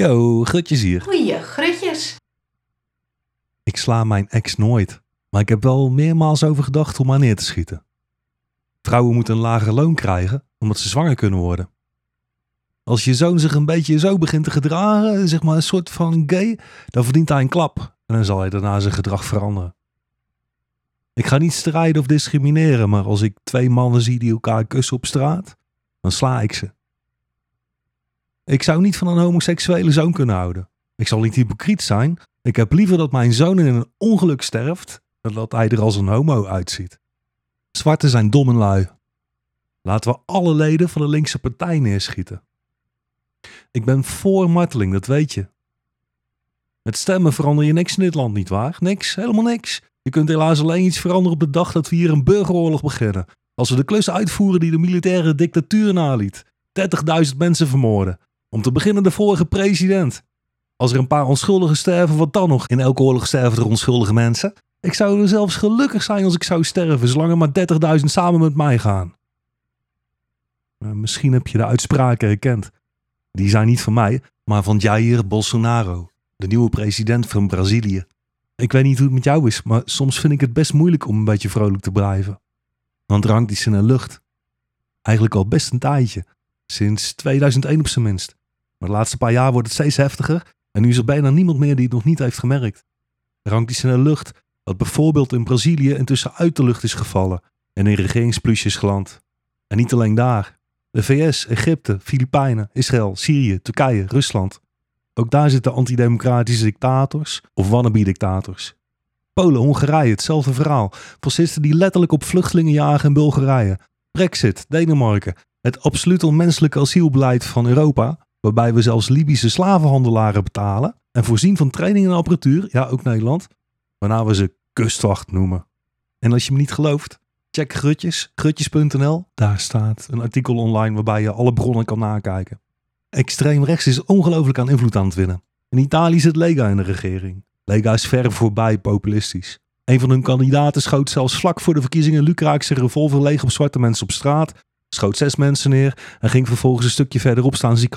Yo, Grutjes hier. Goeie grutjes. Ik sla mijn ex nooit. Maar ik heb wel meermaals over gedacht om haar neer te schieten. Vrouwen moeten een lager loon krijgen, omdat ze zwanger kunnen worden. Als je zoon zich een beetje zo begint te gedragen, zeg maar een soort van gay, dan verdient hij een klap. En dan zal hij daarna zijn gedrag veranderen. Ik ga niet strijden of discrimineren, maar als ik twee mannen zie die elkaar kussen op straat, dan sla ik ze. Ik zou niet van een homoseksuele zoon kunnen houden. Ik zal niet hypocriet zijn. Ik heb liever dat mijn zoon in een ongeluk sterft, dan dat hij er als een homo uitziet. Zwarten zijn dom en lui. Laten we alle leden van de linkse partij neerschieten. Ik ben voor marteling, dat weet je. Met stemmen verander je niks in dit land, nietwaar? Niks, helemaal niks. Je kunt helaas alleen iets veranderen op de dag dat we hier een burgeroorlog beginnen. Als we de klus uitvoeren die de militaire dictatuur naliet. 30.000 mensen vermoorden. Om te beginnen de vorige president. Als er een paar onschuldigen sterven, wat dan nog? In elke oorlog sterven er onschuldige mensen. Ik zou er zelfs gelukkig zijn als ik zou sterven, zolang er maar 30.000 samen met mij gaan. Uh, misschien heb je de uitspraken herkend. Die zijn niet van mij, maar van Jair Bolsonaro, de nieuwe president van Brazilië. Ik weet niet hoe het met jou is, maar soms vind ik het best moeilijk om een beetje vrolijk te blijven. Want er hangt iets in de lucht. Eigenlijk al best een tijdje. Sinds 2001 op zijn minst. Maar de laatste paar jaar wordt het steeds heftiger en nu is er bijna niemand meer die het nog niet heeft gemerkt. Er hangt iets in de lucht dat bijvoorbeeld in Brazilië intussen uit de lucht is gevallen en in regeringsplusjes geland. En niet alleen daar. De VS, Egypte, Filipijnen, Israël, Syrië, Turkije, Rusland. Ook daar zitten antidemocratische dictators of wannabe-dictators. Polen, Hongarije, hetzelfde verhaal. Fascisten die letterlijk op vluchtelingen jagen in Bulgarije. Brexit, Denemarken. Het absoluut onmenselijke asielbeleid van Europa, waarbij we zelfs Libische slavenhandelaren betalen en voorzien van training en apparatuur, ja ook Nederland, waarna we ze kustwacht noemen. En als je me niet gelooft, check Grutjes, grutjes.nl. Daar staat een artikel online waarbij je alle bronnen kan nakijken. Extreem rechts is ongelooflijk aan invloed aan het winnen. In Italië zit Lega in de regering. Lega is ver voorbij populistisch. Een van hun kandidaten schoot zelfs vlak voor de verkiezingen Lucraak zijn revolver leeg op zwarte mensen op straat, schoot zes mensen neer en ging vervolgens een stukje verderop staan ziek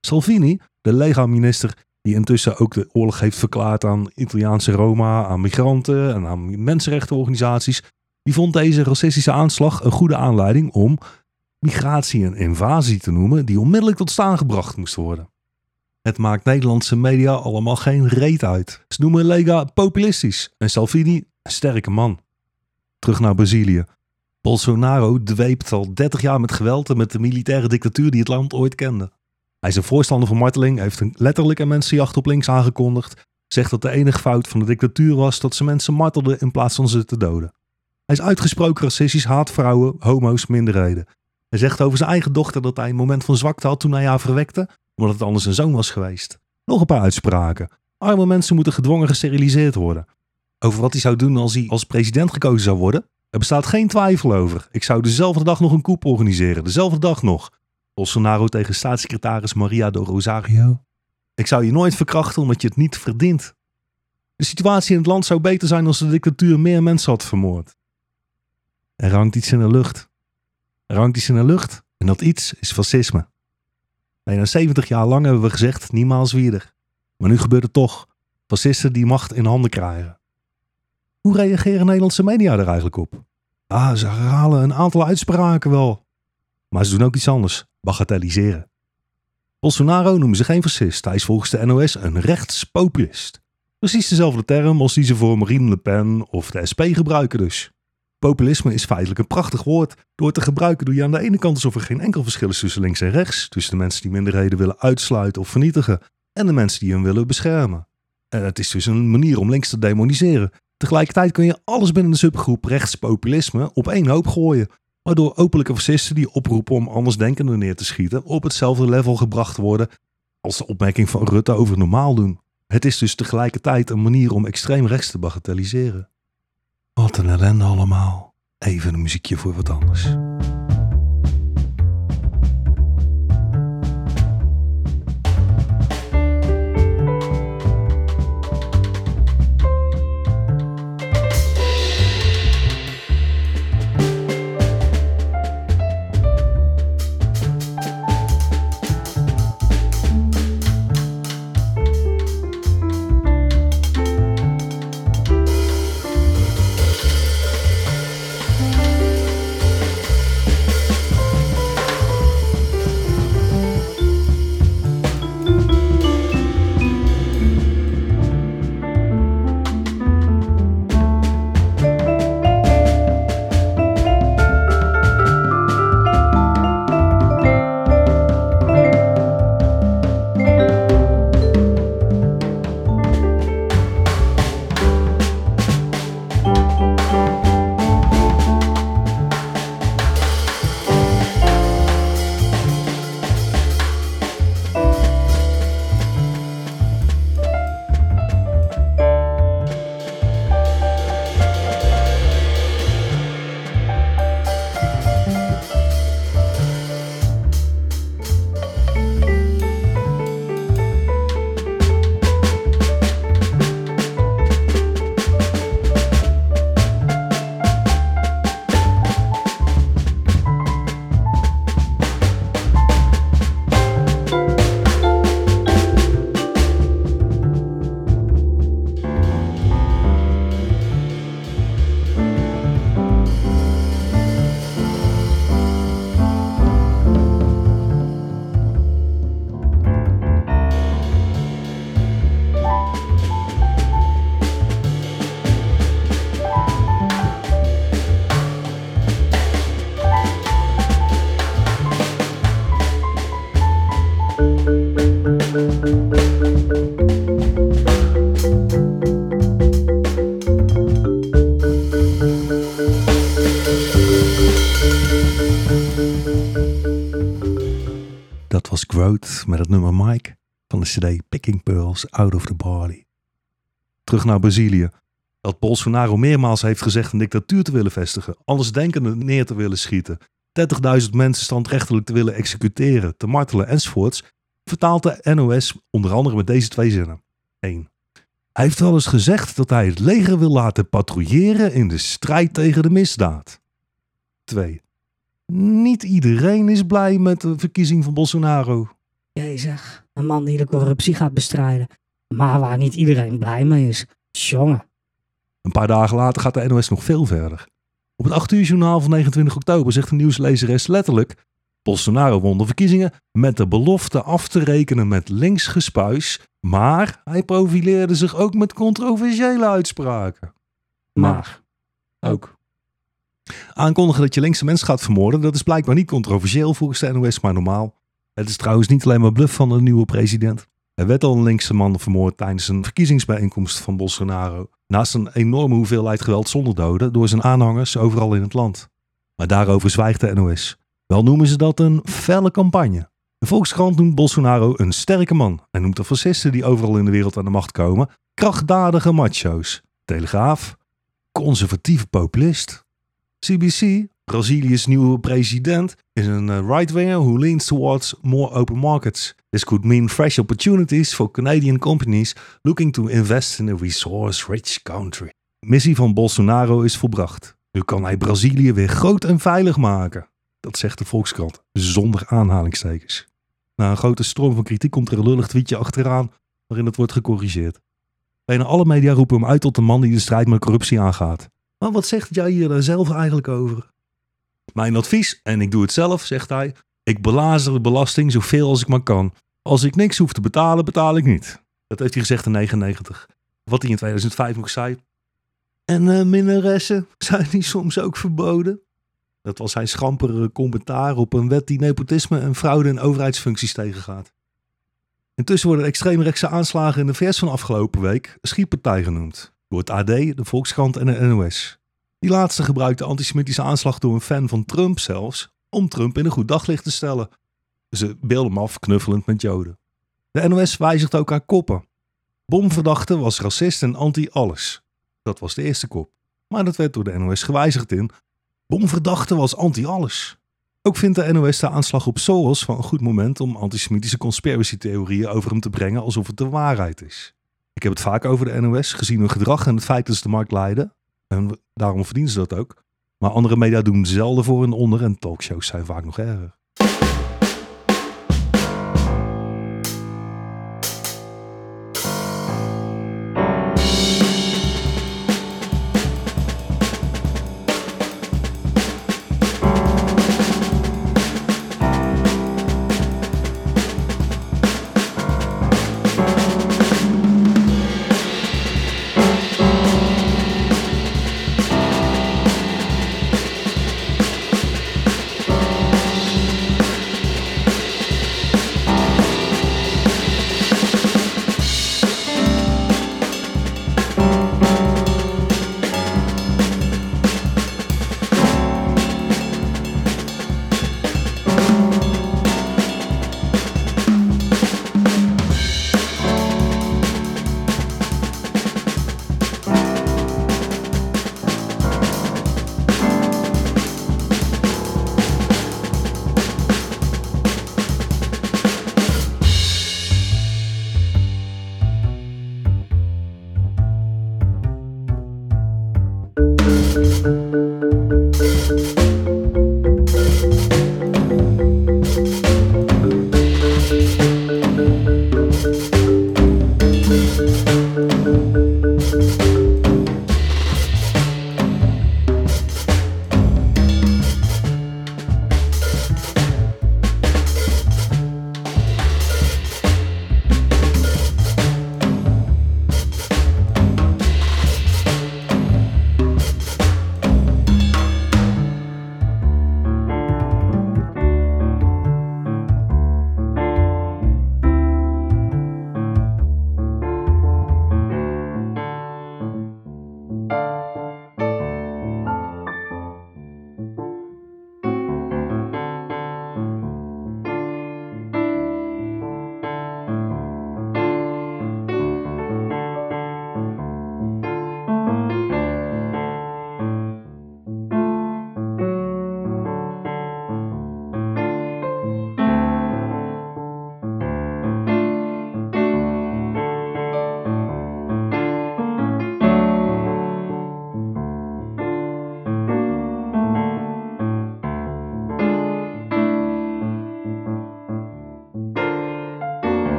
Salvini, de Lega-minister, die intussen ook de oorlog heeft verklaard aan Italiaanse Roma, aan migranten en aan mensenrechtenorganisaties, die vond deze racistische aanslag een goede aanleiding om migratie en invasie te noemen, die onmiddellijk tot staan gebracht moest worden. Het maakt Nederlandse media allemaal geen reet uit. Ze noemen Lega populistisch en Salvini een sterke man. Terug naar Brazilië. Bolsonaro dweept al 30 jaar met geweld en met de militaire dictatuur die het land ooit kende. Hij is een voorstander van marteling, heeft een letterlijk een mensenjacht op links aangekondigd, zegt dat de enige fout van de dictatuur was dat ze mensen martelden in plaats van ze te doden. Hij is uitgesproken racistisch, haat vrouwen, homo's, minderheden. Hij zegt over zijn eigen dochter dat hij een moment van zwakte had toen hij haar verwekte, omdat het anders een zoon was geweest. Nog een paar uitspraken. Arme mensen moeten gedwongen gesteriliseerd worden. Over wat hij zou doen als hij als president gekozen zou worden, er bestaat geen twijfel over. Ik zou dezelfde dag nog een koep organiseren, dezelfde dag nog. Bolsonaro tegen staatssecretaris Maria do Rosario. Ik zou je nooit verkrachten omdat je het niet verdient. De situatie in het land zou beter zijn als de dictatuur meer mensen had vermoord. Er hangt iets in de lucht. Er hangt iets in de lucht en dat iets is fascisme. Bijna 70 jaar lang hebben we gezegd niemals wieder. Maar nu gebeurt het toch. Fascisten die macht in handen krijgen. Hoe reageren Nederlandse media er eigenlijk op? Ah, ze herhalen een aantal uitspraken wel. Maar ze doen ook iets anders bagatelliseren. Bolsonaro noemen ze geen fascist. Hij is volgens de NOS een rechtspopulist. Precies dezelfde term als die ze voor Marine Le Pen of de SP gebruiken dus. Populisme is feitelijk een prachtig woord. Door te gebruiken doe je aan de ene kant alsof er geen enkel verschil is tussen links en rechts. Tussen de mensen die minderheden willen uitsluiten of vernietigen. En de mensen die hen willen beschermen. En het is dus een manier om links te demoniseren. Tegelijkertijd kun je alles binnen de subgroep rechtspopulisme op één hoop gooien waardoor openlijke fascisten die oproepen om andersdenkenden neer te schieten op hetzelfde level gebracht worden als de opmerking van Rutte over normaal doen. Het is dus tegelijkertijd een manier om extreem rechts te bagatelliseren. Wat een ellende allemaal. Even een muziekje voor wat anders. Gehoord met het nummer Mike van de CD Picking Pearls Out of the Body. Terug naar Brazilië. Dat Bolsonaro meermaals heeft gezegd een dictatuur te willen vestigen, allesdenkenden neer te willen schieten, 30.000 mensen standrechtelijk te willen executeren, te martelen enzovoorts, vertaalt de NOS onder andere met deze twee zinnen. 1. Hij heeft wel eens gezegd dat hij het leger wil laten patrouilleren in de strijd tegen de misdaad. 2. Niet iedereen is blij met de verkiezing van Bolsonaro. Jezus, een man die de corruptie gaat bestrijden. Maar waar niet iedereen blij mee is. Jongen. Een paar dagen later gaat de NOS nog veel verder. Op het 8 uur journaal van 29 oktober zegt de nieuwslezeres letterlijk... Bolsonaro won de verkiezingen met de belofte af te rekenen met links gespuis, maar hij profileerde zich ook met controversiële uitspraken. Maar ook. Aankondigen dat je linkse mensen gaat vermoorden, dat is blijkbaar niet controversieel volgens de NOS, maar normaal. Het is trouwens niet alleen maar bluff van de nieuwe president. Er werd al een linkse man vermoord tijdens een verkiezingsbijeenkomst van Bolsonaro. Naast een enorme hoeveelheid geweld zonder doden door zijn aanhangers overal in het land. Maar daarover zwijgt de NOS. Wel noemen ze dat een felle campagne. De Volkskrant noemt Bolsonaro een sterke man en noemt de fascisten die overal in de wereld aan de macht komen krachtdadige macho's. Telegraaf, conservatieve populist. CBC, Brazilië's nieuwe president, is een uh, right-winger who leans towards more open markets. This could mean fresh opportunities for Canadian companies looking to invest in a resource-rich country. Missie van Bolsonaro is volbracht. Nu kan hij Brazilië weer groot en veilig maken. Dat zegt de Volkskrant, zonder aanhalingstekens. Na een grote stroom van kritiek komt er een lullig tweetje achteraan waarin het wordt gecorrigeerd. Bijna alle media roepen hem uit tot de man die de strijd met corruptie aangaat. Maar wat zegt jij hier daar zelf eigenlijk over? Mijn advies, en ik doe het zelf, zegt hij, ik belazer de belasting zoveel als ik maar kan. Als ik niks hoef te betalen, betaal ik niet. Dat heeft hij gezegd in 99. Wat hij in 2005 nog zei. En uh, minnaressen, zijn die soms ook verboden? Dat was zijn schampere commentaar op een wet die nepotisme en fraude in overheidsfuncties tegengaat. Intussen worden extreemrechtse aanslagen in de VS van afgelopen week schietpartij genoemd. Door het AD, de Volkskrant en de NOS. Die laatste gebruikte antisemitische aanslag door een fan van Trump zelfs om Trump in een goed daglicht te stellen. Ze beelden hem af knuffelend met Joden. De NOS wijzigt ook haar koppen. Bomverdachte was racist en anti-alles. Dat was de eerste kop. Maar dat werd door de NOS gewijzigd in Bomverdachte was anti-alles. Ook vindt de NOS de aanslag op Soros van een goed moment om antisemitische conspiracy-theorieën over hem te brengen alsof het de waarheid is. Ik heb het vaak over de NOS, gezien hun gedrag en het feit dat ze de markt leiden. En daarom verdienen ze dat ook. Maar andere media doen zelden voor en onder en talkshows zijn vaak nog erger.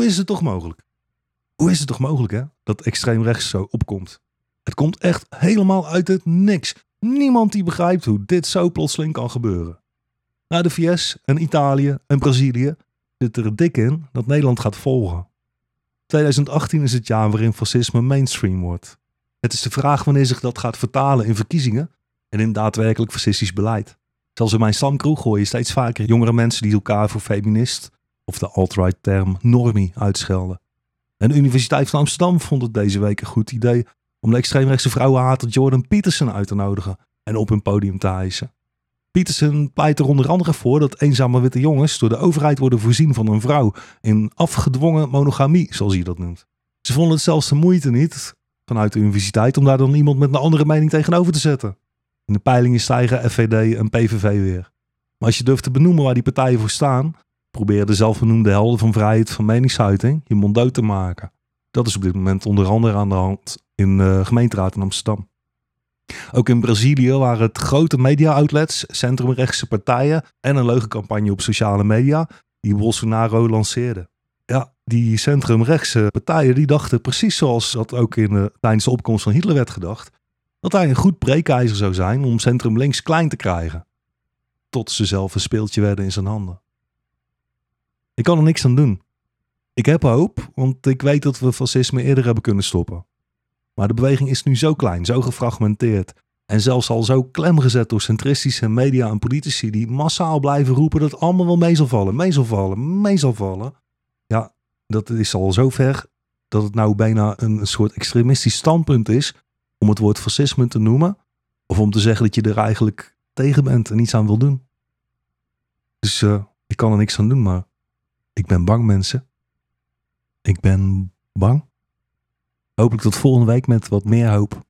Is het toch mogelijk? Hoe is het toch mogelijk, hè? Dat extreem rechts zo opkomt. Het komt echt helemaal uit het niks. Niemand die begrijpt hoe dit zo plotseling kan gebeuren. Na de VS en Italië en Brazilië zit er dik in dat Nederland gaat volgen. 2018 is het jaar waarin fascisme mainstream wordt. Het is de vraag wanneer zich dat gaat vertalen in verkiezingen en in daadwerkelijk fascistisch beleid. Zelfs in mijn stamkroeg hoor je steeds vaker jongere mensen die elkaar voor feminist of de alt-right term normie uitschelden. En de Universiteit van Amsterdam vond het deze week een goed idee om de extreemrechtse vrouwenhater Jordan Peterson uit te nodigen en op hun podium te hijsen. Peterson pleit er onder andere voor dat eenzame witte jongens door de overheid worden voorzien van een vrouw in afgedwongen monogamie, zoals hij dat noemt. Ze vonden het zelfs de moeite niet vanuit de universiteit om daar dan iemand met een andere mening tegenover te zetten. In de peilingen stijgen FVD en PVV weer. Maar als je durft te benoemen waar die partijen voor staan, proberen de zelfbenoemde helden van vrijheid van meningsuiting je mond dood te maken. Dat is op dit moment onder andere aan de hand in de gemeenteraad in Amsterdam. Ook in Brazilië waren het grote media-outlets, centrumrechtse partijen en een leugencampagne op sociale media die Bolsonaro lanceerde. Ja, die centrumrechtse partijen die dachten precies zoals dat ook in de, tijdens de opkomst van Hitler werd gedacht, dat hij een goed breekijzer zou zijn om centrum links klein te krijgen. Tot ze zelf een speeltje werden in zijn handen. Ik kan er niks aan doen. Ik heb hoop, want ik weet dat we fascisme eerder hebben kunnen stoppen. Maar de beweging is nu zo klein, zo gefragmenteerd en zelfs al zo klemgezet door centristische media en politici die massaal blijven roepen dat het allemaal wel mee zal vallen, mee zal vallen, mee zal vallen. Ja, dat is al zo ver dat het nou bijna een soort extremistisch standpunt is om het woord fascisme te noemen of om te zeggen dat je er eigenlijk tegen bent en iets aan wil doen. Dus uh, ik kan er niks aan doen, maar ik ben bang mensen. Ik ben bang. Hopelijk tot volgende week met wat meer hoop.